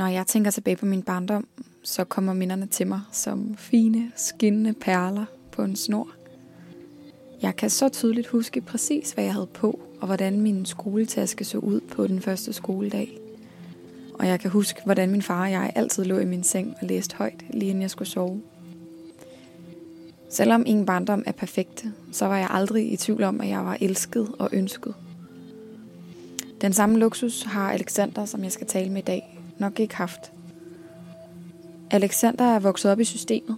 Når jeg tænker tilbage på min barndom, så kommer minderne til mig som fine, skinnende perler på en snor. Jeg kan så tydeligt huske præcis, hvad jeg havde på, og hvordan min skoletaske så ud på den første skoledag. Og jeg kan huske, hvordan min far og jeg altid lå i min seng og læste højt, lige inden jeg skulle sove. Selvom ingen barndom er perfekte, så var jeg aldrig i tvivl om, at jeg var elsket og ønsket. Den samme luksus har Alexander, som jeg skal tale med i dag, nok ikke haft. Alexander er vokset op i systemet.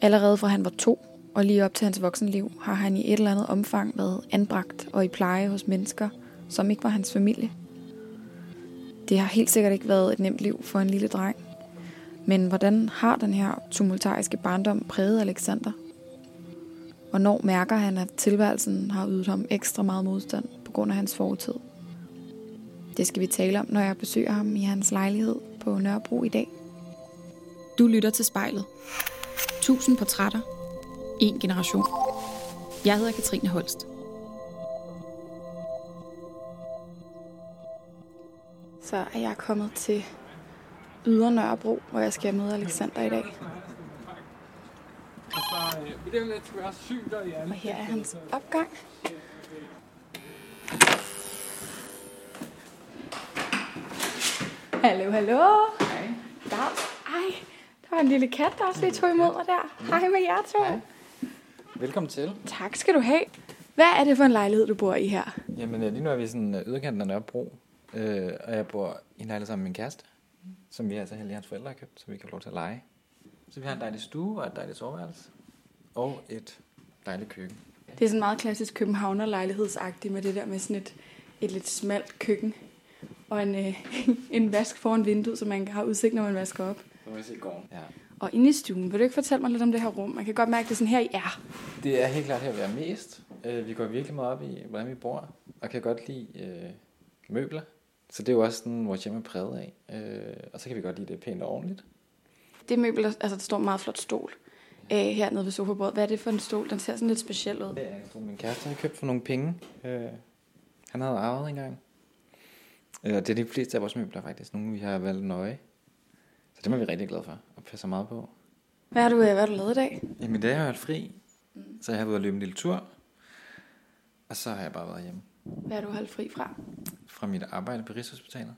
Allerede fra han var to, og lige op til hans voksenliv, har han i et eller andet omfang været anbragt og i pleje hos mennesker, som ikke var hans familie. Det har helt sikkert ikke været et nemt liv for en lille dreng. Men hvordan har den her tumultariske barndom præget Alexander? Hvornår mærker han, at tilværelsen har ydet ham ekstra meget modstand på grund af hans fortid? Det skal vi tale om, når jeg besøger ham i hans lejlighed på Nørrebro i dag. Du lytter til spejlet. Tusind portrætter. En generation. Jeg hedder Katrine Holst. Så er jeg kommet til Ydre Nørrebro, hvor jeg skal møde Alexander i dag. Og her er hans opgang. Hallo, hallo. Hej. Der, ej, der var en lille kat, der også lige tog imod mig der. Hej med jer to. Hej. Velkommen til. Tak skal du have. Hvad er det for en lejlighed, du bor i her? Jamen øh, lige nu er vi sådan øh, yderkanten af Nørrebro, øh, og jeg bor i en lejlighed sammen med min kæreste, som vi altså heldigvis hans forældre har købt, så vi kan få lov til at lege. Så vi har en dejlig stue og et dejligt soveværelse, og et dejligt køkken. Det er sådan meget klassisk københavner-lejlighedsagtigt med det der med sådan et, et lidt smalt køkken. Og en, øh, en vask foran vinduet, så man kan have udsigt, når man vasker op. Så må vi se gården. Ja. Og inde i stuen, vil du ikke fortælle mig lidt om det her rum? Man kan godt mærke, at det er sådan her, I er. Det er helt klart her, vi er mest. Øh, vi går virkelig meget op i, hvordan vi bor, og kan godt lide øh, møbler. Så det er jo også sådan, vores hjem er præget af. Øh, og så kan vi godt lide det pænt og ordentligt. Det møbel, der, altså der står en meget flot stol øh, hernede ved sofabordet. Hvad er det for en stol? Den ser sådan lidt speciel ud. Det er en stol, min kæreste har købt for nogle penge. Øh, han havde arvet engang. Øh, og det er de fleste af vores møbler faktisk. Nogle vi har valgt nøje. Så det er vi rigtig glade for og passer meget på. Hvad har du, øh, hvad har du lavet i dag? Jamen i dag har jeg holdt fri. Så jeg har været at løbe en lille tur. Og så har jeg bare været hjemme Hvad har du holdt fri fra? fra mit arbejde på Rigshospitalet.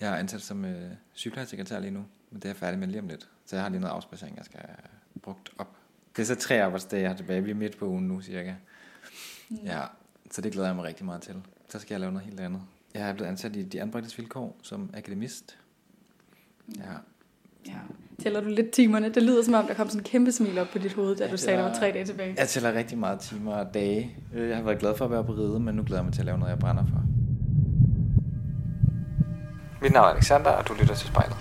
Jeg er ansat som øh, sygeplejesekretær lige nu, men det er jeg færdig med lige om lidt. Så jeg har lige noget afspacering, jeg skal have brugt op. Det er så tre arbejdsdage, jeg har tilbage. Vi er midt på ugen nu, cirka. Mm. Ja, så det glæder jeg mig rigtig meget til. Så skal jeg lave noget helt andet. Jeg er blevet ansat i de anbragtes vilkår som akademist. Ja, Ja. Tæller du lidt timerne? Det lyder som om, der kom sådan en kæmpe smil op på dit hoved, da Ja, du det sagde, der var- var tre dage tilbage. Jeg tæller rigtig meget timer og dage. Øh, Jeg har været glad for at være på ride, men nu glæder jeg mig til at lave noget, jeg brænder for. Mit navn er Alexander, og du lytter til spejlet.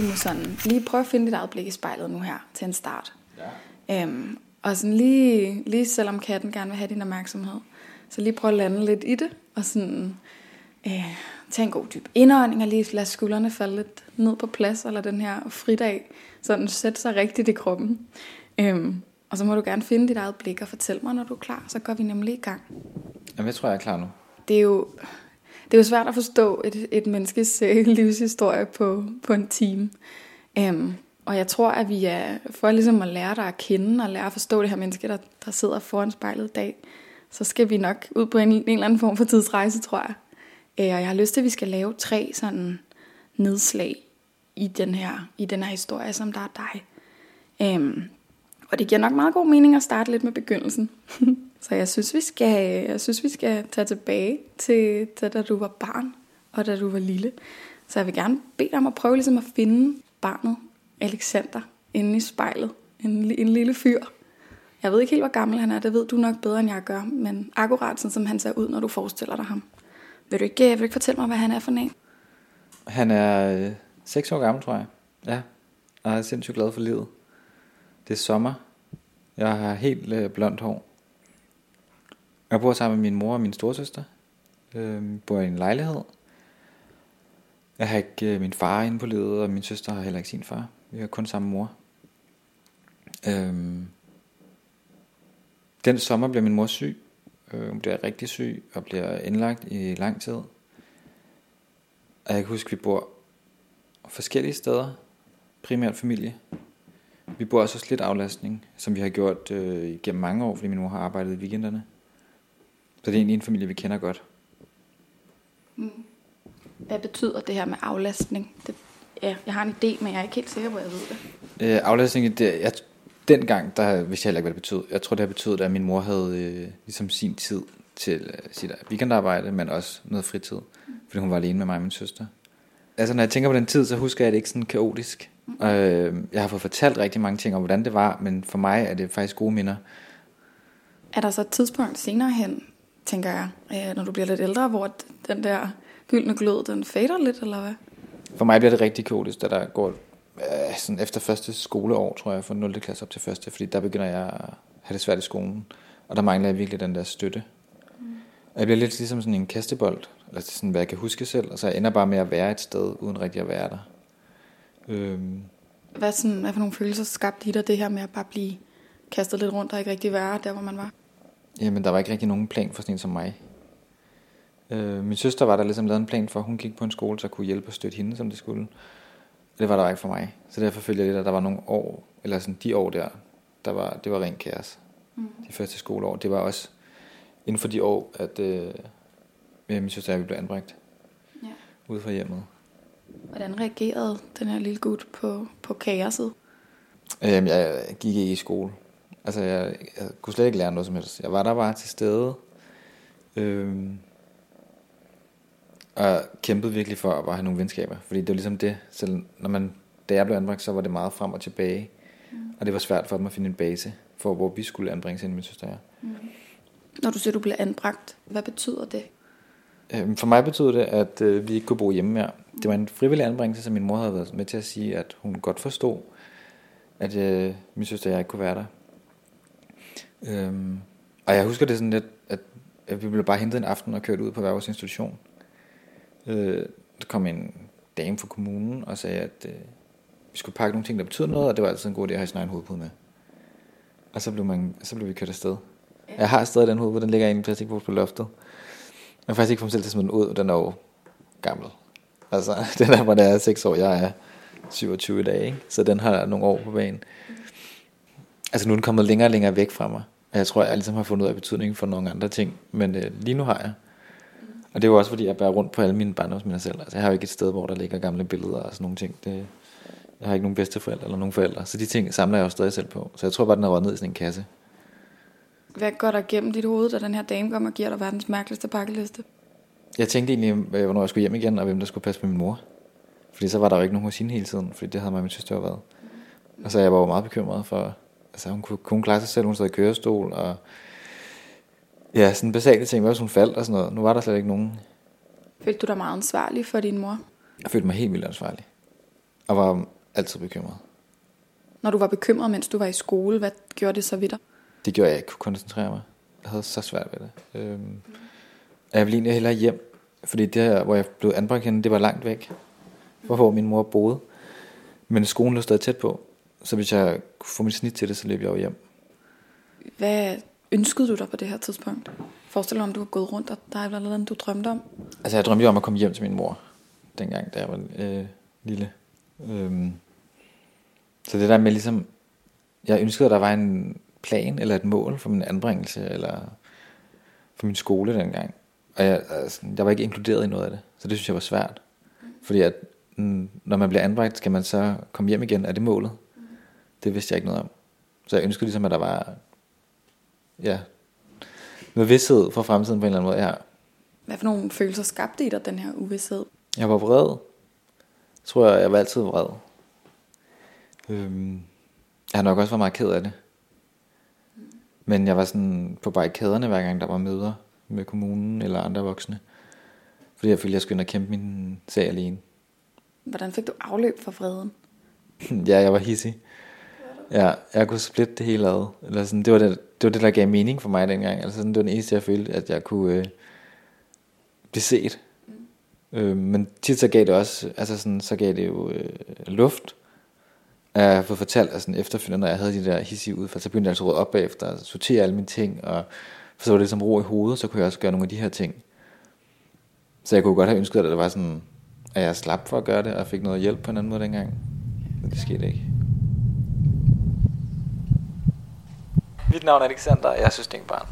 Du må sådan lige prøve at finde dit eget blik i spejlet nu her til en start. Ja. Øhm, og sådan lige, lige selvom katten gerne vil have din opmærksomhed, så lige prøv at lande lidt i det, og sådan øh, tage en god dyb indånding, og lige lade skuldrene falde lidt ned på plads, eller den her fridag, sådan sætte sig rigtigt i kroppen. Øhm, og så må du gerne finde dit eget blik og fortælle mig, når du er klar, så går vi nemlig i gang. Jamen, jeg tror, jeg er klar nu. Det er jo, det er jo svært at forstå et, et menneskes øh, livshistorie på, på en time. Øhm, og jeg tror, at vi er, for ligesom at lære dig at kende og lære at forstå det her menneske, der, der sidder foran spejlet i dag, så skal vi nok ud på en, en eller anden form for tidsrejse, tror jeg. Øh, og jeg har lyst til, at vi skal lave tre sådan nedslag i den her, i den her historie, som der er dig. Øhm, og det giver nok meget god mening at starte lidt med begyndelsen. så jeg synes, vi skal, jeg synes, vi skal tage tilbage til, til, da du var barn, og da du var lille. Så jeg vil gerne bede dig om at prøve ligesom at finde barnet, Alexander, inde i spejlet. En, en lille fyr. Jeg ved ikke helt, hvor gammel han er, det ved du nok bedre, end jeg gør, men akkurat sådan, som han ser ud, når du forestiller dig ham. Vil du ikke, øh, vil du ikke fortælle mig, hvad han er for en? Han er øh, 6 år gammel, tror jeg. Ja, og jeg er sindssygt glad for livet. Det er sommer. Jeg har helt øh, blondt hår. Jeg bor sammen med min mor og min storsøster. Øh, bor i en lejlighed. Jeg har ikke øh, min far inde på livet, og min søster har heller ikke sin far. Vi har kun samme mor. Øhm, Den sommer bliver min mor syg. Øh, hun bliver rigtig syg og bliver indlagt i lang tid. Og jeg kan huske, at vi bor forskellige steder. Primært familie. Vi bor også hos lidt aflastning, som vi har gjort øh, gennem mange år, fordi min mor har arbejdet i weekenderne. Så det er egentlig en familie, vi kender godt. Hvad betyder det her med aflastning? Det, ja, jeg har en idé, men jeg er ikke helt sikker på, at jeg ved det. Øh, aflastning, det, jeg, dengang, der vidste jeg heller ikke, hvad det betød. Jeg tror, det har betydet, at min mor havde øh, ligesom sin tid til øh, sit weekendarbejde, men også noget fritid. Fordi hun var alene med mig og min søster. Altså, når jeg tænker på den tid, så husker jeg, at det ikke sådan kaotisk. Øh, jeg har fået fortalt rigtig mange ting om, hvordan det var, men for mig er det faktisk gode minder. Er der så et tidspunkt senere hen, tænker jeg, øh, når du bliver lidt ældre, hvor den der gyldne glød, den fader lidt, eller hvad? For mig bliver det rigtig kaotisk, da der går øh, sådan efter første skoleår, tror jeg, fra 0. klasse op til første, fordi der begynder jeg at have det svært i skolen, og der mangler jeg virkelig den der støtte. Mm. Jeg bliver lidt ligesom sådan en kastebold, eller sådan, hvad jeg kan huske selv, og så jeg ender bare med at være et sted, uden rigtig at være der. Øhm. Hvad, sådan, hvad for nogle følelser skabte i dig det her med at bare blive kastet lidt rundt og ikke rigtig være der, hvor man var? Jamen, der var ikke rigtig nogen plan for sådan en som mig. Øh, min søster var der ligesom lavet en plan for, at hun gik på en skole, så kunne hjælpe og støtte hende, som det skulle. Det var der ikke for mig. Så derfor følte jeg lidt, at der var nogle år, eller sådan de år der, der var, det var rent kaos. Mm. De første skoleår. Det var også inden for de år, at øh, min søster og jeg blev anbragt. Ja. Ude fra hjemmet. Hvordan reagerede den her lille gut på, på kaoset? Øhm, jeg gik ikke i skole. Altså, jeg, jeg kunne slet ikke lære noget som helst. Jeg var der bare til stede. Øhm, og kæmpede virkelig for at bare have nogle venskaber. Fordi det var ligesom det. Selv når man, da jeg blev anbragt, så var det meget frem og tilbage. Mm. Og det var svært for dem at finde en base for, hvor vi skulle anbringes ind min søster og. Mm. Når du siger, du blev anbragt, hvad betyder det? Øhm, for mig betyder det, at øh, vi ikke kunne bo hjemme mere. Det var en frivillig anbringelse, som min mor havde været med til at sige, at hun godt forstod, at øh, min søster og jeg ikke kunne være der. Øhm, og jeg husker det sådan lidt, at, at vi blev bare hentet en aften og kørt ud på hver vores institution. Øh, der kom en dame fra kommunen og sagde, at øh, vi skulle pakke nogle ting, der betyder noget, og det var altid en god idé at have sin egen hovedpude med. Og så blev, man, så blev vi kørt afsted. Jeg har stadig den hovedpude, den ligger i en plastikpose på loftet. Jeg har faktisk ikke få mig selv til at smide den ud, den er jo gammel. Altså, den er, hvor det er 6 år, jeg er 27 i dag, ikke? så den har nogle år på banen. Altså nu er den kommet længere og længere væk fra mig. Jeg tror, jeg ligesom har fundet ud af betydningen for nogle andre ting. Men øh, lige nu har jeg. Og det er jo også fordi, jeg bærer rundt på alle mine barndomsminder selv. Altså jeg har jo ikke et sted, hvor der ligger gamle billeder og sådan nogle ting. Det, jeg har ikke nogen bedsteforældre eller nogen forældre. Så de ting samler jeg jo stadig selv på. Så jeg tror bare, den er røget ned i sådan en kasse. Hvad går der gennem dit hoved, da den her dame kommer og giver dig verdens mærkeligste pakkeliste? Jeg tænkte egentlig, øh, hvornår jeg skulle hjem igen, og hvem der skulle passe på min mor. Fordi så var der jo ikke nogen hos hende hele tiden, fordi det havde mig og min søster jo været. Og så jeg var jo meget bekymret for, altså hun kunne, kunne klare sig selv, hun sad i kørestol, og ja, sådan basale ting, hvad hvis hun faldt og sådan noget. Nu var der slet ikke nogen. Følte du dig meget ansvarlig for din mor? Jeg følte mig helt vildt ansvarlig, og var altid bekymret. Når du var bekymret, mens du var i skole, hvad gjorde det så ved dig? Det gjorde, at jeg ikke kunne koncentrere mig. Jeg havde så svært ved det. Øhm, mm. Jeg ville egentlig hellere hjem, fordi det her, hvor jeg blev anbragt henne, det var langt væk, fra hvor min mor boede. Men skolen lå stadig tæt på, så hvis jeg kunne få mit snit til det, så løb jeg jo hjem. Hvad ønskede du dig på det her tidspunkt? Forestil dig, om du var gået rundt, og der er noget, du drømte om? Altså, jeg drømte jo om at komme hjem til min mor, dengang, da jeg var øh, lille. Øhm, så det der med ligesom, jeg ønskede, at der var en plan eller et mål for min anbringelse, eller for min skole dengang. Og jeg, altså, jeg var ikke inkluderet i noget af det, så det synes jeg var svært. Fordi at, mm, når man bliver anbragt, skal man så komme hjem igen. Er det målet? Det vidste jeg ikke noget om. Så jeg ønskede ligesom, at der var ja, noget vidshed for fremtiden på en eller anden måde. Ja. Hvad for nogle følelser skabte i dig, den her uvidshed? Jeg var vred. Jeg tror, jeg, jeg var altid vred. Øhm, jeg har nok også været meget ked af det. Men jeg var sådan på barrikaderne, hver gang der var møder med kommunen eller andre voksne. Fordi jeg følte, jeg skulle ind og kæmpe min sag alene. Hvordan fik du afløb for vreden? ja, jeg var hissig. Ja, jeg kunne splitte det hele ad. Eller sådan, det, var det, det var det, der gav mening for mig dengang. Altså, sådan, det var den eneste, jeg følte, at jeg kunne øh, blive set. Mm. Øh, men tit så gav det også, altså sådan, så gav det jo øh, luft. Jeg har fået fortalt, at sådan efterfølgende, når jeg havde de der hissige udfald, så begyndte jeg altså at op bagefter, og sortere alle mine ting, og for så var det som ro i hovedet, så kunne jeg også gøre nogle af de her ting. Så jeg kunne godt have ønsket, at det var sådan, at jeg slap for at gøre det, og fik noget hjælp på en anden måde dengang. Men det skete ikke. Mit navn er Alexander, og jeg er barn.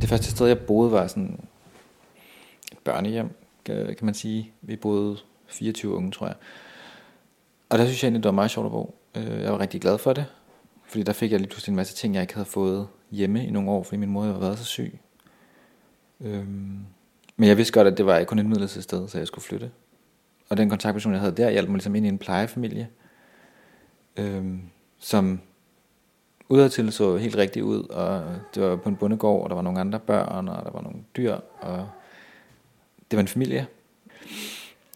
Det første sted, jeg boede, var sådan et børnehjem, kan man sige. Vi boede 24 unge, tror jeg. Og der synes jeg egentlig, det var meget sjovt at bo. Øh, jeg var rigtig glad for det, fordi der fik jeg lige pludselig en masse ting, jeg ikke havde fået hjemme i nogle år, fordi min mor havde været så syg. Øhm, men jeg vidste godt, at det var kun et midlertidigt sted, så jeg skulle flytte. Og den kontaktperson, jeg havde der, hjalp mig ligesom ind i en plejefamilie, øhm, som udadtil så helt rigtigt ud, og det var på en bondegård, og der var nogle andre børn, og der var nogle dyr, og det var en familie.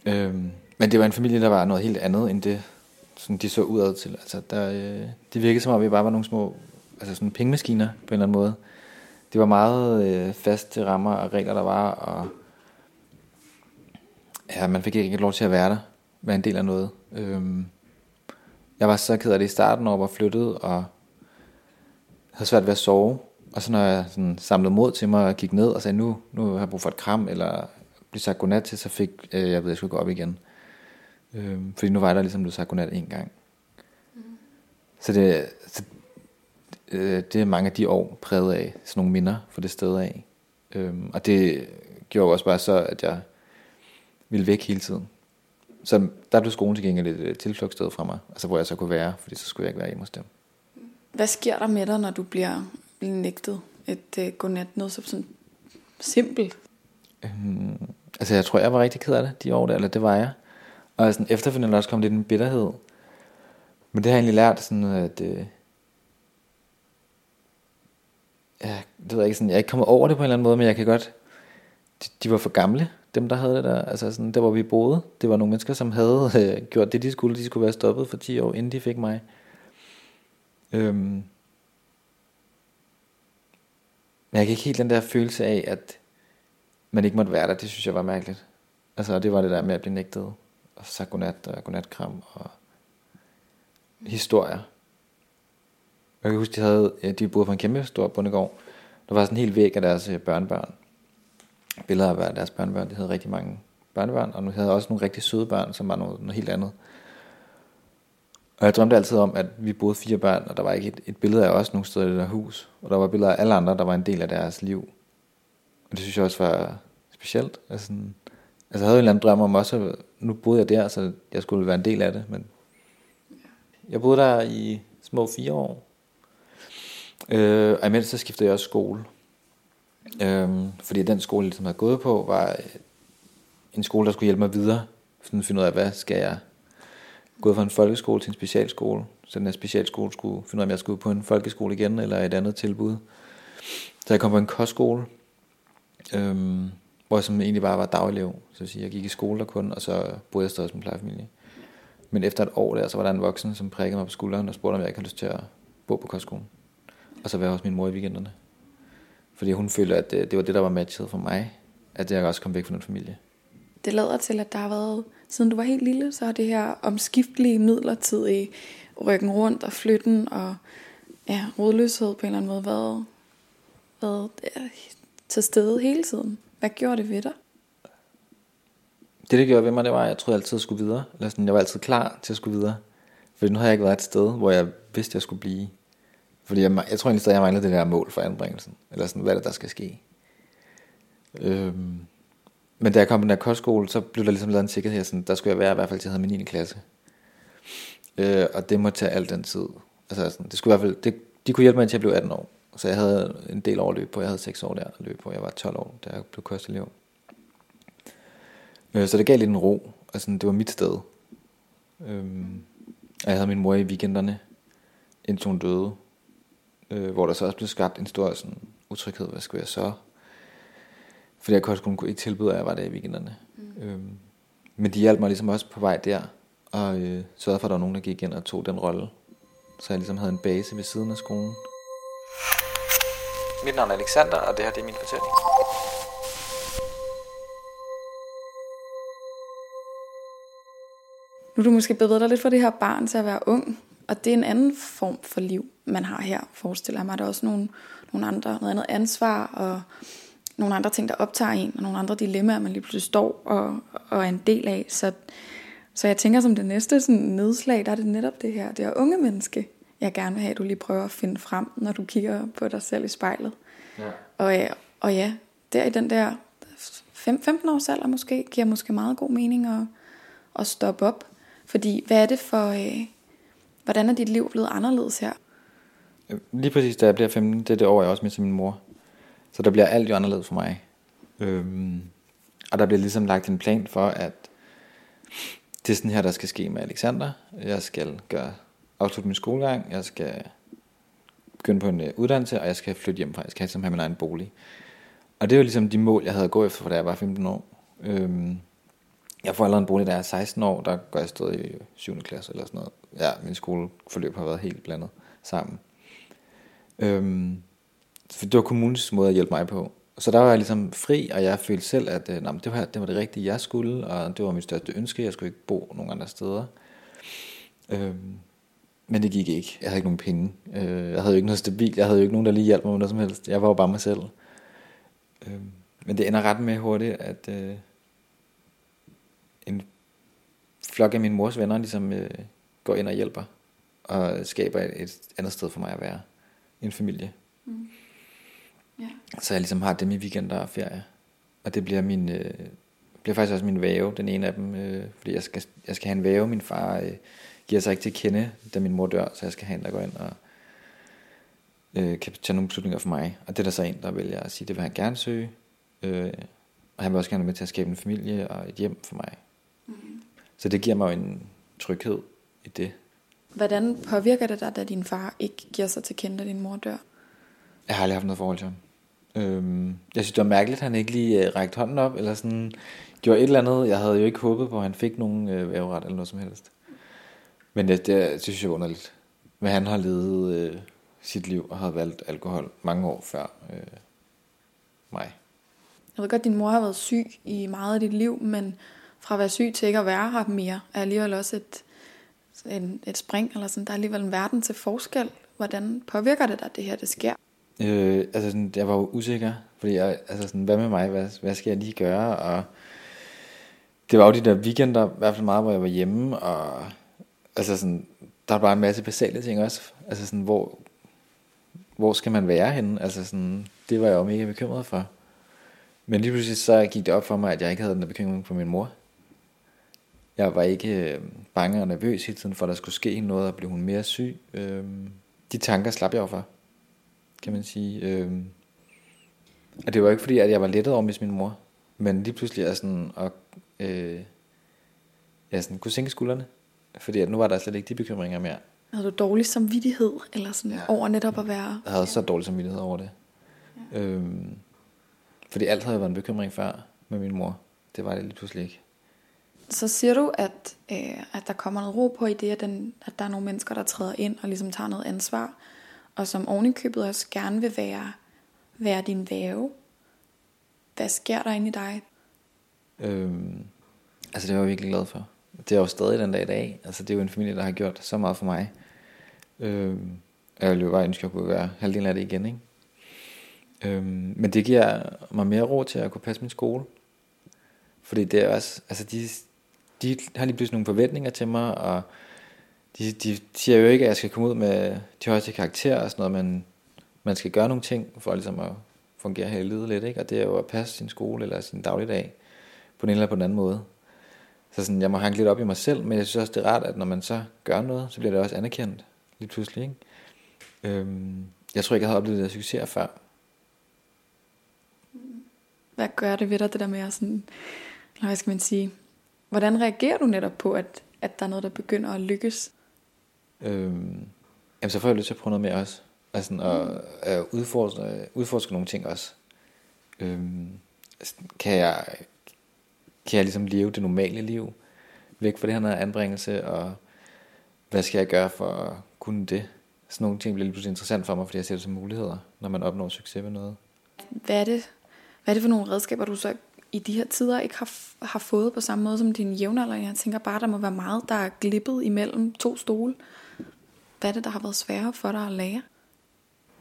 Øhm, men det var en familie, der var noget helt andet, end det, sådan de så udad til. Altså, der, øh, det virkede som om, vi bare var nogle små altså sådan pengemaskiner på en eller anden måde. Det var meget øh, faste rammer og regler, der var, og ja, man fik ikke lov til at være der, være en del af noget. Øhm, jeg var så ked af det i starten, når jeg var flyttet, og havde svært ved at sove. Og så når jeg sådan samlede mod til mig og gik ned og sagde, nu, nu har jeg brug for et kram, eller blive sagt godnat til, så fik øh, jeg ved, jeg skulle gå op igen. Øh, fordi nu var der ligesom blevet sagt godnat en gang. Mm. Så, det, så øh, det er mange af de år præget af sådan nogle minder for det sted af. Øh, og det gjorde også bare så, at jeg ville væk hele tiden. Så der blev skolen til gengæld et tilflugtssted fra mig, altså hvor jeg så kunne være, fordi så skulle jeg ikke være hjemme hos dem. Hvad sker der med dig, når du bliver, nægtet et uh, godnat? Noget så sådan simpelt? Øhm, altså jeg tror, jeg var rigtig ked af det de år der, eller det var jeg. Og sådan, efterfølgende også kom lidt en bitterhed. Men det har jeg egentlig lært, sådan at... Øh, jeg, det ved jeg ikke, sådan, jeg er ikke kommet over det på en eller anden måde, men jeg kan godt... De, de var for gamle, dem der havde det der. Altså sådan, der hvor vi boede, det var nogle mennesker, som havde øh, gjort det, de skulle. De skulle være stoppet for 10 år, inden de fik mig. Øhm, men jeg kan ikke helt den der følelse af, at man ikke måtte være der. Det synes jeg var mærkeligt. Altså, det var det der med at blive nægtet og så godnat og godnatkram og historier. Jeg kan huske, de, havde, de boede på en kæmpe stor bundegård. Der var sådan en hel væg af deres øh, børnebørn. Billeder af deres børnebørn. De havde rigtig mange børnebørn, og nu havde også nogle rigtig søde børn, som var noget, noget helt andet. Og jeg drømte altid om, at vi boede fire børn, og der var ikke et, et billede af os nogen steder i det der hus. Og der var billeder af alle andre, der var en del af deres liv. Og det synes jeg også var specielt. Altså, sådan, altså jeg havde en eller anden drøm om også, nu boede jeg der, så jeg skulle være en del af det. Men jeg boede der i små fire år. Øh, og imens så skiftede jeg også skole. Øh, fordi den skole, jeg ligesom havde gået på, var øh, en skole, der skulle hjælpe mig videre. Sådan at finde ud af, hvad skal jeg gået fra en folkeskole til en specialskole. Så den her specialskole skulle finde ud af, om jeg skulle på en folkeskole igen, eller et andet tilbud. Så jeg kom på en kostskole, øhm, hvor jeg som egentlig bare var dagelev. Så sige, jeg gik i skole der kun, og så boede jeg stadig som plejefamilie. Men efter et år der, så var der en voksen, som prikkede mig på skulderen og spurgte, om jeg ikke havde lyst til at bo på kostskolen. Og så være hos min mor i weekenderne. Fordi hun følte, at det, det var det, der var matchet for mig. At jeg også kom væk fra den familie. Det lader til, at der har været, siden du var helt lille, så har det her omskiftelige midlertidige rykken rundt og flytten og ja, rådløshed på en eller anden måde været, været til stede hele tiden. Hvad gjorde det ved dig? Det, det gjorde ved mig, det var, at jeg troede altid, at jeg skulle videre. Eller sådan, jeg var altid klar til at skulle videre. For nu har jeg ikke været et sted, hvor jeg vidste, at jeg skulle blive. Fordi jeg, jeg tror egentlig stadig, jeg mangler det der mål for anbringelsen. Eller sådan, hvad er det, der skal ske? Øhm, men da jeg kom på den der kostskole, så blev der ligesom lavet en sikkerhed, sådan, der skulle jeg være i hvert fald til jeg havde min 9. klasse. Øh, og det må tage al den tid. Altså, sådan, det skulle i hvert fald, det, de kunne hjælpe mig til jeg blev 18 år. Så jeg havde en del år løb på. Jeg havde 6 år der at løbe på. Jeg var 12 år, da jeg blev kostelev. Øh, så det gav lidt en ro. Altså, det var mit sted. Øhm, og jeg havde min mor i weekenderne, indtil hun døde øh, hvor der så også blev skabt en stor sådan, utryghed, hvad skulle jeg så? Fordi jeg også kunne ikke tilbyde, at jeg var der i weekenderne. Mm. Øhm, men de hjalp mig ligesom også på vej der, og øh, sørgede for, at der var nogen, der gik ind og tog den rolle. Så jeg ligesom havde en base ved siden af skolen. Mit navn er Alexander, og det her det er min fortælling. Nu er du måske bevæget dig lidt for det her barn til at være ung, og det er en anden form for liv man har her, forestiller jeg mig. Der er også nogle, nogle andre, noget andet ansvar, og nogle andre ting, der optager en, og nogle andre dilemmaer, man lige pludselig står og, og er en del af. Så, så jeg tænker, som det næste sådan, nedslag, der er det netop det her, det er unge menneske, jeg gerne vil have, at du lige prøver at finde frem, når du kigger på dig selv i spejlet. Ja. Og, og ja, der i den der 15 års alder måske, giver måske meget god mening at, at stoppe op. Fordi hvad er det for, øh, hvordan er dit liv blevet anderledes her? Lige præcis da jeg bliver 15, det er det år, jeg også med til min mor. Så der bliver alt jo anderledes for mig. Øhm, og der bliver ligesom lagt en plan for, at det er sådan her, der skal ske med Alexander. Jeg skal gøre afslutte min skolegang, jeg skal begynde på en øh, uddannelse, og jeg skal flytte hjem fra. Jeg skal have min egen bolig. Og det var ligesom de mål, jeg havde gået efter, da jeg var 15 år. Øhm, jeg får allerede en bolig, da jeg er 16 år, der går jeg stadig i 7. klasse eller sådan noget. Ja, min skoleforløb har været helt blandet sammen. Øhm, for det var kommunens måde at hjælpe mig på. Så der var jeg ligesom fri, og jeg følte selv, at øh, nej, det, var, det var det rigtige, jeg skulle, og det var mit største ønske. Jeg skulle ikke bo nogen andre steder. Øhm, men det gik ikke. Jeg havde ikke nogen penge. Øh, jeg havde jo ikke noget stabilt. Jeg havde jo ikke nogen, der lige hjalp mig med noget som helst. Jeg var jo bare mig selv. Øh, men det ender ret med hurtigt, at øh, en flok af min mors venner ligesom øh, går ind og hjælper. Og skaber et, et andet sted for mig at være. En familie. Mm. Yeah. Så jeg ligesom har dem i weekender og ferie. Og det bliver min... Øh, bliver faktisk også min væve, den ene af dem, øh, fordi jeg skal, jeg skal have en væve. Min far øh, giver sig ikke til at kende, da min mor dør, så jeg skal have en, der går ind og øh, kan tage nogle beslutninger for mig. Og det er der så en, der vælger at sige, det vil han gerne søge. Øh, og han vil også gerne være med til at skabe en familie og et hjem for mig. Mm. Så det giver mig en tryghed i det. Hvordan påvirker det dig, da din far ikke giver sig til kende, da din mor dør? Jeg har aldrig haft noget forhold til ham. Øhm, jeg synes, det var mærkeligt, at han ikke lige øh, rækte hånden op, eller sådan gjorde et eller andet. Jeg havde jo ikke håbet på, at han fik nogen øh, væveret eller noget som helst. Men det, det, det synes jeg er underligt. Men han har levet øh, sit liv og har valgt alkohol mange år før øh, mig. Jeg ved godt, at din mor har været syg i meget af dit liv, men fra at være syg til ikke at være her mere, er alligevel også et, en, et spring, eller sådan, der er alligevel en verden til forskel. Hvordan påvirker det dig, det her, det sker? Øh, altså sådan, jeg var jo usikker, fordi jeg, altså sådan, hvad med mig, hvad, hvad skal jeg lige gøre, og det var jo de der weekender, i hvert fald meget, hvor jeg var hjemme, og altså sådan, der er bare en masse basale ting også. Altså sådan, hvor, hvor skal man være henne? Altså sådan, det var jeg jo mega bekymret for. Men lige pludselig så gik det op for mig, at jeg ikke havde den der bekymring for min mor. Jeg var ikke øh, bange og nervøs hele tiden for, der skulle ske noget, og blev hun mere syg. Øh, de tanker slap jeg jo for, kan man sige. Øh, og det var ikke fordi, at jeg var lettet over med min mor. Men lige pludselig er sådan, at øh, jeg sådan, kunne sænke skuldrene. Fordi at nu var der slet ikke de bekymringer mere. Havde du dårlig samvittighed eller sådan, ja. over netop at være... Jeg havde så dårlig samvittighed over det. Ja. Øhm, fordi alt havde været en bekymring før med min mor. Det var det lige pludselig ikke. Så siger du, at, øh, at der kommer noget ro på i det, at, den, at der er nogle mennesker, der træder ind og ligesom tager noget ansvar, og som ovenikøbet også gerne vil være, være din væve. Hvad sker der inde i dig? Øhm, altså det var jeg virkelig glad for det er jo stadig den dag i dag. Altså det er jo en familie, der har gjort så meget for mig. Øhm, jeg ville jo bare ønske, at jeg kunne være halvdelen af det igen, ikke? Øhm, men det giver mig mere ro til at kunne passe min skole. Fordi det er også, altså de, de har lige pludselig nogle forventninger til mig, og de, de siger jo ikke, at jeg skal komme ud med de højeste karakterer og sådan noget, men man skal gøre nogle ting for ligesom at fungere her i livet lidt, ikke? Og det er jo at passe sin skole eller sin dagligdag på en eller på den anden måde. Så sådan, jeg må hanke lidt op i mig selv, men jeg synes også, det er rart, at når man så gør noget, så bliver det også anerkendt lige pludselig. Ikke? Øhm, jeg tror ikke, jeg havde oplevet det der succes før. Hvad gør det ved dig, det der med at sådan, hvad skal man sige, hvordan reagerer du netop på, at, at der er noget, der begynder at lykkes? Øhm, jamen, så får jeg lyst til at prøve noget mere også. Altså, at, at udforske, udforske nogle ting også. Øhm, kan jeg kan jeg ligesom leve det normale liv, væk fra det her anbringelse, og hvad skal jeg gøre for at kunne det? Sådan nogle ting bliver lige pludselig interessant for mig, fordi jeg ser det som muligheder, når man opnår succes med noget. Hvad er det, hvad er det for nogle redskaber, du så i de her tider ikke har, har fået på samme måde som din jævnaldrende. Jeg tænker bare, der må være meget, der er glippet imellem to stole. Hvad er det, der har været sværere for dig at lære?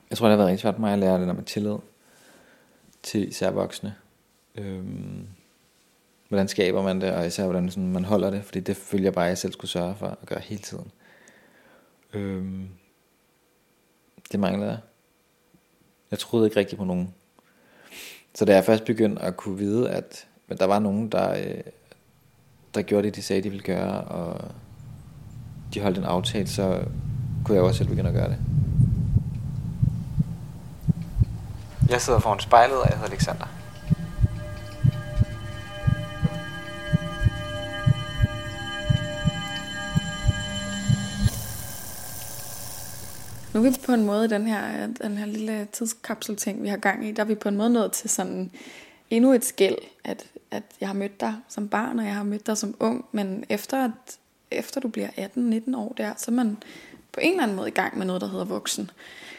Jeg tror, det har været rigtig svært for mig at lære det der med tillid til især voksne. Øhm, hvordan skaber man det, og især hvordan sådan, man holder det, fordi det følger bare, at jeg selv skulle sørge for at gøre hele tiden. Øhm, det manglede jeg. Jeg troede ikke rigtigt på nogen. Så da jeg først begyndte at kunne vide, at men der var nogen, der, øh, der gjorde det, de sagde, de ville gøre, og de holdt en aftale, så kunne jeg også selv begynde at gøre det. Jeg sidder foran spejlet, og jeg hedder Alexander. Nu er vi på en måde i den her, den her lille tidskapsel-ting, vi har gang i, der er vi på en måde nået til sådan endnu et skæld, at, at jeg har mødt dig som barn, og jeg har mødt dig som ung, men efter, at, efter du bliver 18-19 år der, så er man på en eller anden måde i gang med noget, der hedder voksen.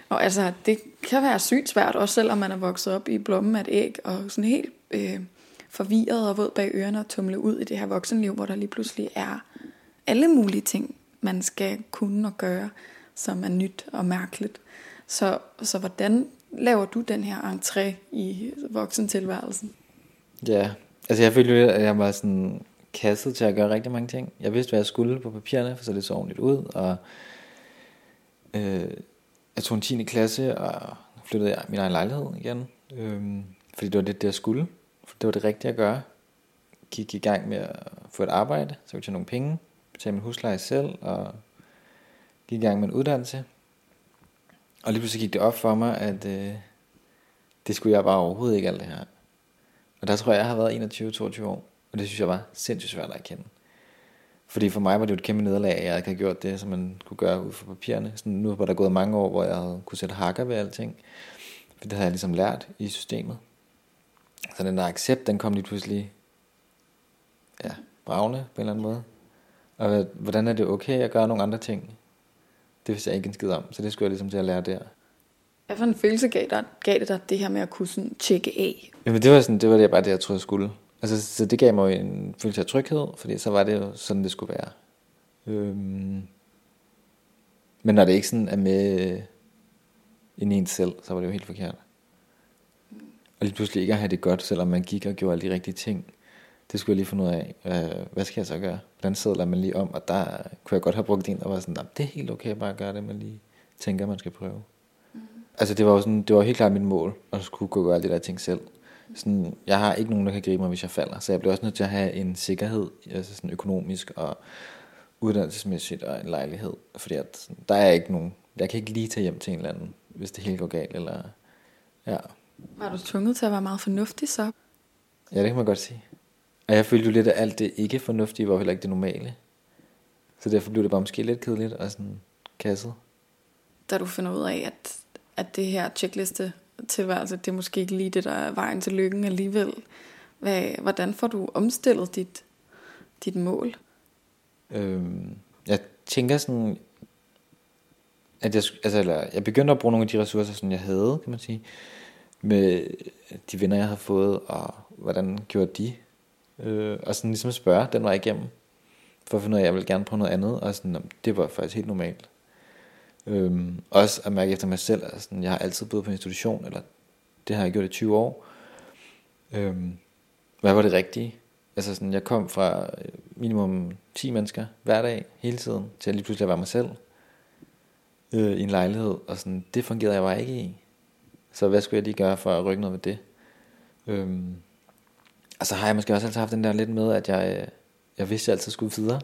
Og altså, det kan være sygt svært, også selvom man er vokset op i blommen af et æg, og sådan helt øh, forvirret og våd bag ørerne og tumle ud i det her voksenliv, hvor der lige pludselig er alle mulige ting, man skal kunne og gøre, som er nyt og mærkeligt. Så, så hvordan laver du den her entré i voksentilværelsen? Ja, altså jeg følte at jeg var sådan kastet til at gøre rigtig mange ting. Jeg vidste, hvad jeg skulle på papirerne, for så det så ordentligt ud, og øh, jeg tog en 10. klasse og flyttede jeg min egen lejlighed igen. øh, fordi det var det, jeg skulle. For det var det rigtige at gøre. Gik i gang med at få et arbejde, så kunne jeg nogle penge, betale min husleje selv, og gik i gang med en uddannelse. Og lige pludselig gik det op for mig, at øh, det skulle jeg bare overhovedet ikke alt det her. Og der tror jeg, jeg har været 21-22 år. Og det synes jeg var sindssygt svært at erkende. Fordi for mig var det jo et kæmpe nederlag, at jeg ikke havde gjort det, som man kunne gøre ud fra papirerne. Sådan, nu var der gået mange år, hvor jeg havde kunne sætte hakker ved alting. For det havde jeg ligesom lært i systemet. Så den der accept, den kom lige pludselig ja, bravne på en eller anden måde. Og hvordan er det okay at gøre nogle andre ting? Det vidste jeg ikke en skid om, så det skulle jeg ligesom til at lære der. Hvad for en følelse gav, dig, gav det dig, det her med at kunne sådan tjekke af? Jamen det var, sådan, det var det bare det, jeg troede, jeg skulle. Altså, så det gav mig en følelse af tryghed, fordi så var det jo sådan, det skulle være. Øhm, men når det ikke sådan er med ind i en selv, så var det jo helt forkert. Og lige pludselig ikke at have det godt, selvom man gik og gjorde alle de rigtige ting. Det skulle jeg lige finde ud af. Øh, hvad skal jeg så gøre? Hvordan sædler man lige om? Og der kunne jeg godt have brugt en, der var sådan, det er helt okay bare at gøre det, man lige tænker, man skal prøve. Mm. Altså det var jo sådan, det var helt klart mit mål, at skulle gå og gøre alle de der ting selv sådan, jeg har ikke nogen, der kan gribe mig, hvis jeg falder. Så jeg bliver også nødt til at have en sikkerhed, altså sådan økonomisk og uddannelsesmæssigt og en lejlighed. Fordi at, der er ikke nogen, jeg kan ikke lige tage hjem til en eller anden, hvis det hele går galt. Eller, ja. Var du tvunget til at være meget fornuftig så? Ja, det kan man godt sige. Og jeg følte jo lidt, at alt det ikke fornuftige var heller ikke det normale. Så derfor blev det bare måske lidt kedeligt og sådan kasset. Da du finder ud af, at, at det her checkliste tilværelse, det er måske ikke lige det, der er vejen til lykken alligevel. Hvad, hvordan får du omstillet dit, dit mål? Øhm, jeg tænker sådan, at jeg, altså, eller, jeg begyndte at bruge nogle af de ressourcer, som jeg havde, kan man sige, med de venner, jeg havde fået, og hvordan gjorde de? Øh, og sådan ligesom spørge den vej igennem, for at finde ud af, at jeg vil gerne prøve noget andet, og sådan, det var faktisk helt normalt. Øhm, også at mærke efter mig selv, at sådan, jeg har altid boet på en institution, eller det har jeg gjort i 20 år. Øhm, hvad var det rigtige? Altså sådan, jeg kom fra øh, minimum 10 mennesker hver dag, hele tiden, til at lige pludselig at være mig selv øh, i en lejlighed, og sådan, det fungerede jeg bare ikke i. Så hvad skulle jeg lige gøre for at rykke noget ved det? Øhm, og så har jeg måske også altid haft den der lidt med, at jeg, øh, jeg vidste, at jeg altid skulle videre.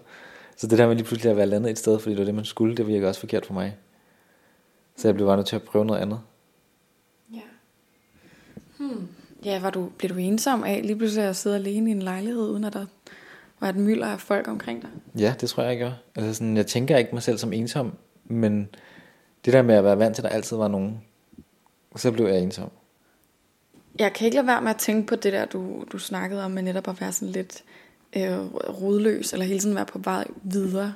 Så det der med lige pludselig at være landet et sted, fordi det var det, man skulle, det virker også forkert for mig. Så jeg blev bare nødt til at prøve noget andet. Ja. Hmm. Ja, var du, blev du ensom af lige pludselig at sidde alene i en lejlighed, uden at der var et mylder af folk omkring dig? Ja, det tror jeg, jeg gør. Altså sådan, jeg tænker ikke mig selv som ensom, men det der med at være vant til, at der altid var nogen, så blev jeg ensom. Jeg kan ikke lade være med at tænke på det der, du, du snakkede om, med netop at være sådan lidt øh, rodløs, eller hele tiden være på vej videre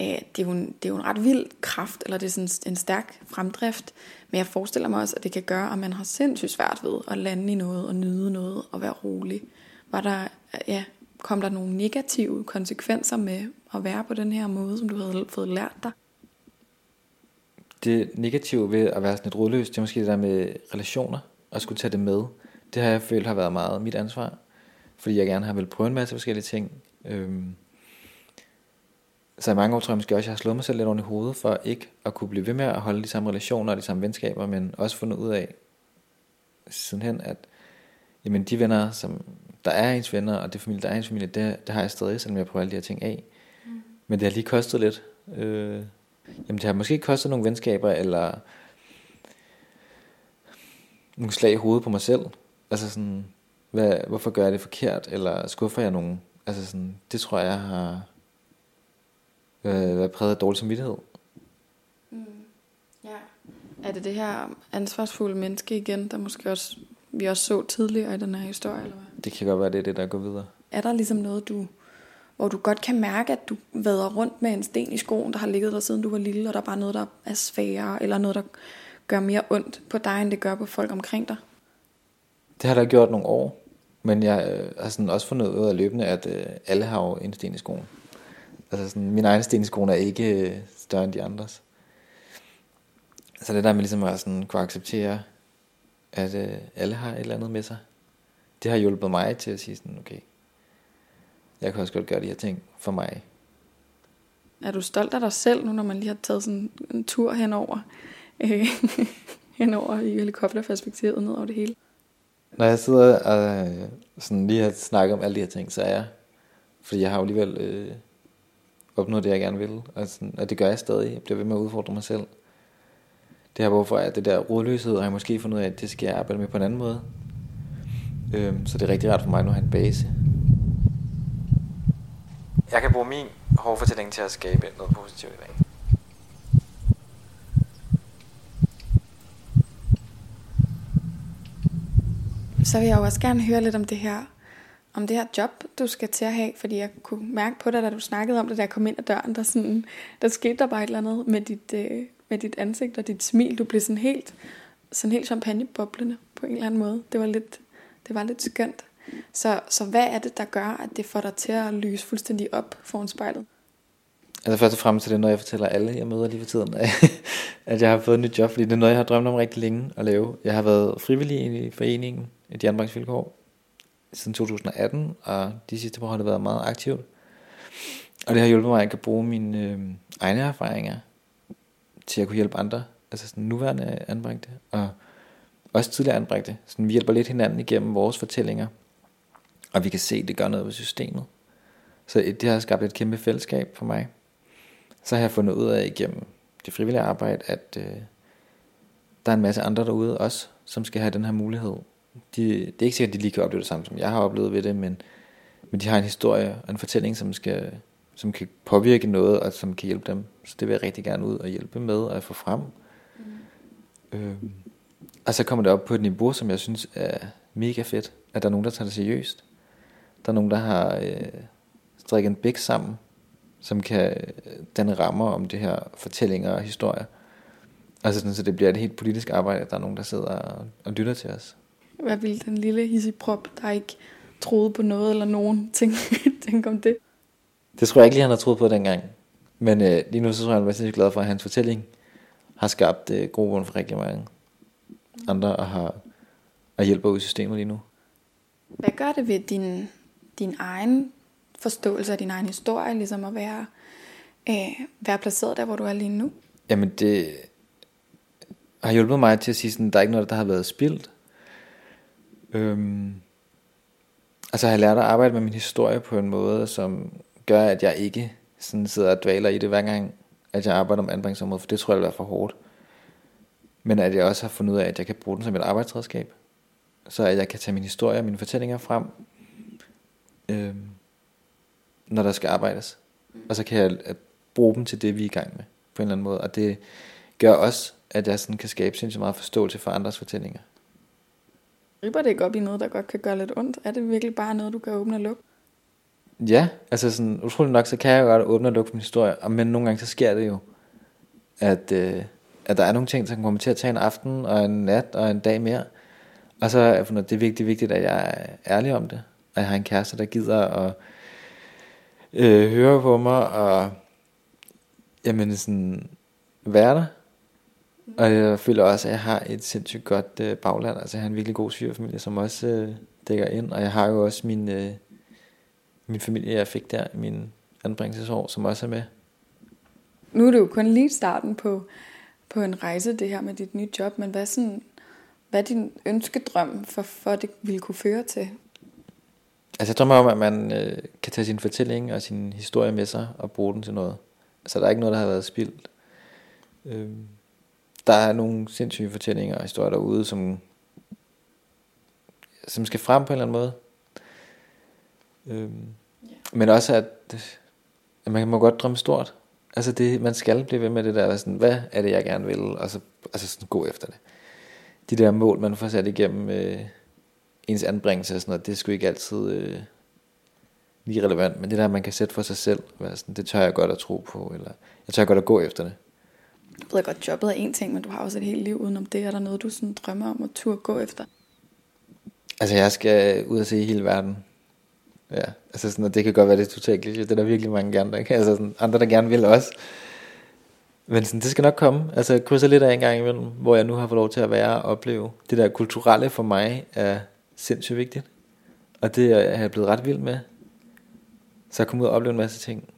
øh, det, er jo en, det er jo en ret vild kraft, eller det er sådan en stærk fremdrift, men jeg forestiller mig også, at det kan gøre, at man har sindssygt svært ved at lande i noget, og nyde noget, og være rolig. Var der, ja, kom der nogle negative konsekvenser med at være på den her måde, som du havde fået lært dig? Det negative ved at være sådan lidt rodløs, det er måske det der med relationer, og skulle tage det med. Det har jeg følt har været meget mit ansvar, fordi jeg gerne har vel prøve en masse forskellige ting. Øhm, så i mange år tror jeg måske også, at jeg har slået mig selv lidt oven i hovedet, for ikke at kunne blive ved med at holde de samme relationer og de samme venskaber, men også fundet ud af sidenhen, at jamen, de venner, som der er ens venner, og det familie, der er ens familie, det, det har jeg stadig, selvom jeg prøver alle de her ting af. Mm. Men det har lige kostet lidt. Øh, jamen det har måske kostet nogle venskaber, eller nogle slag i hovedet på mig selv. Altså sådan, hvad, hvorfor gør jeg det forkert, eller skuffer jeg nogen? Altså sådan, det tror jeg har øh, været præget af dårlig samvittighed. Mm. Ja. Er det det her ansvarsfulde menneske igen, der måske også, vi også så tidligere i den her historie? Eller hvad? Det kan godt være, det er det, der går videre. Er der ligesom noget, du, hvor du godt kan mærke, at du vader rundt med en sten i skoen, der har ligget der siden du var lille, og der er bare noget, der er sværere, eller noget, der gør mere ondt på dig, end det gør på folk omkring dig? Det har der gjort nogle år, men jeg øh, har sådan også fundet ud af løbende, at øh, alle har jo en sten i skoen. Altså sådan, min egen sten i skoen er ikke øh, større end de andres. Så det der med ligesom at sådan kunne acceptere, at øh, alle har et eller andet med sig, det har hjulpet mig til at sige sådan, okay, jeg kan også godt gøre de her ting for mig. Er du stolt af dig selv nu, når man lige har taget sådan en tur henover, øh, henover i helikopterperspektivet ned over det hele? Når jeg sidder og øh, sådan lige har snakket om alle de her ting, så er jeg, fordi jeg har jo alligevel øh, opnået det, jeg gerne vil, og, sådan, og det gør jeg stadig. Jeg bliver ved med at udfordre mig selv. Det her hvorfor er det der rodløshed, har jeg måske fundet ud af, at det skal jeg arbejde med på en anden måde. Øhm, så det er rigtig rart for mig nu at have en base. Jeg kan bruge min hårdfortælling til at skabe noget positivt i dag. Så vil jeg jo også gerne høre lidt om det her om det her job, du skal til at have, fordi jeg kunne mærke på dig, da du snakkede om det, da jeg kom ind ad døren, der, sådan, der skete der bare et eller andet med dit, øh, med dit ansigt og dit smil. Du blev sådan helt, sådan helt champagneboblende på en eller anden måde. Det var lidt, det var lidt skønt. Så, så hvad er det, der gør, at det får dig til at lyse fuldstændig op foran spejlet? Altså først og fremmest er det noget, jeg fortæller alle, jeg møder lige for tiden, at jeg har fået et nyt job, fordi det er noget, jeg har drømt om rigtig længe at lave. Jeg har været frivillig i foreningen, i de vilkår, siden 2018, og de sidste par år har det været meget aktivt. Og det har hjulpet mig, at jeg kan bruge mine øh, egne erfaringer til at kunne hjælpe andre, altså sådan nuværende anbragte, og også tidligere anbragte. Sådan, vi hjælper lidt hinanden igennem vores fortællinger, og vi kan se, at det gør noget ved systemet. Så det har skabt et kæmpe fællesskab for mig. Så har jeg fundet ud af igennem det frivillige arbejde, at øh, der er en masse andre derude også, som skal have den her mulighed de, det er ikke sikkert, at de lige kan opleve det samme, som jeg har oplevet ved det, men, men de har en historie og en fortælling, som, skal, som kan påvirke noget, og som kan hjælpe dem. Så det vil jeg rigtig gerne ud og hjælpe med og få frem. Mm. Øhm, og så kommer det op på et niveau, som jeg synes er mega fedt, at der er nogen, der tager det seriøst. Der er nogen, der har øh, strikket en bæk sammen, som kan danne rammer om det her fortællinger og historier. Altså sådan, så det bliver et helt politisk arbejde, at der er nogen, der sidder og, og lytter til os. Hvad ville den lille hissigprop, der ikke troede på noget eller nogen, tænke, tænke om det? Det tror jeg ikke lige, han har troet på dengang. Men øh, lige nu så tror jeg, han er glad for, at hans fortælling har skabt øh, grobund for rigtig mange andre og har og hjælper ud i systemet lige nu. Hvad gør det ved din, din egen forståelse af din egen historie, ligesom at være, øh, være placeret der, hvor du er lige nu? Jamen det har hjulpet mig til at sige, at der er ikke noget, der har været spildt. Øhm, altså jeg har lært at arbejde med min historie på en måde, som gør, at jeg ikke sådan sidder og dvaler i det hver gang, at jeg arbejder om anbringelsesområdet, for det tror jeg vil være for hårdt. Men at jeg også har fundet ud af, at jeg kan bruge den som et arbejdsredskab. Så at jeg kan tage min historie og mine fortællinger frem, øhm, når der skal arbejdes. Og så kan jeg at bruge dem til det, vi er i gang med, på en eller anden måde. Og det gør også, at jeg sådan kan skabe sindssygt meget forståelse for andres fortællinger. Ripper det ikke op i noget, der godt kan gøre lidt ondt? Er det virkelig bare noget, du kan åbne og lukke? Ja, altså sådan, utroligt nok, så kan jeg jo godt åbne og lukke min historie, men nogle gange så sker det jo, at, øh, at der er nogle ting, der kan komme til at tage en aften, og en nat, og en dag mere. Og så er det, det er vigtigt, vigtigt, at jeg er ærlig om det. og jeg har en kæreste, der gider at øh, høre på mig, og jamen sådan, være der. Og jeg føler også, at jeg har et sindssygt godt øh, bagland. Altså jeg har en virkelig god svigerfamilie, som også øh, dækker ind. Og jeg har jo også min, øh, min familie, jeg fik der, min anbringelsesår, som også er med. Nu er det jo kun lige starten på, på en rejse, det her med dit nye job. Men hvad, sådan, hvad er din ønskedrøm for, for det ville kunne føre til? Altså jeg drømmer om, at man øh, kan tage sin fortælling og sin historie med sig og bruge den til noget. Altså der er ikke noget, der har været spildt. Øh, der er nogle sindssyge fortællinger og historier derude, som, som skal frem på en eller anden måde. Øhm, yeah. Men også, at, at man må godt drømme stort. Altså det, man skal blive ved med det der, sådan, hvad er det, jeg gerne vil, og så altså sådan, gå efter det. De der mål, man får sat igennem øh, ens anbringelse og sådan noget, det er sgu ikke altid øh, lige relevant, men det der, man kan sætte for sig selv, sådan, det tør jeg godt at tro på, eller jeg tør godt at gå efter det. Jeg ved godt, jobbet er en ting, men du har også et helt liv udenom det. Er der noget, du sådan drømmer om at turde gå efter? Altså, jeg skal ud og se hele verden. Ja, altså sådan, og det kan godt være, det er totalt kliché. Det er der virkelig mange gerne, der kan. Altså sådan, andre, der gerne vil også. Men sådan, det skal nok komme. Altså, jeg krydser lidt af en gang imellem, hvor jeg nu har fået lov til at være og opleve. Det der kulturelle for mig er sindssygt vigtigt. Og det er jeg blevet ret vild med. Så jeg kommer ud og opleve en masse ting.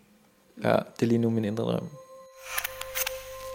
Ja, det er lige nu min indre drøm.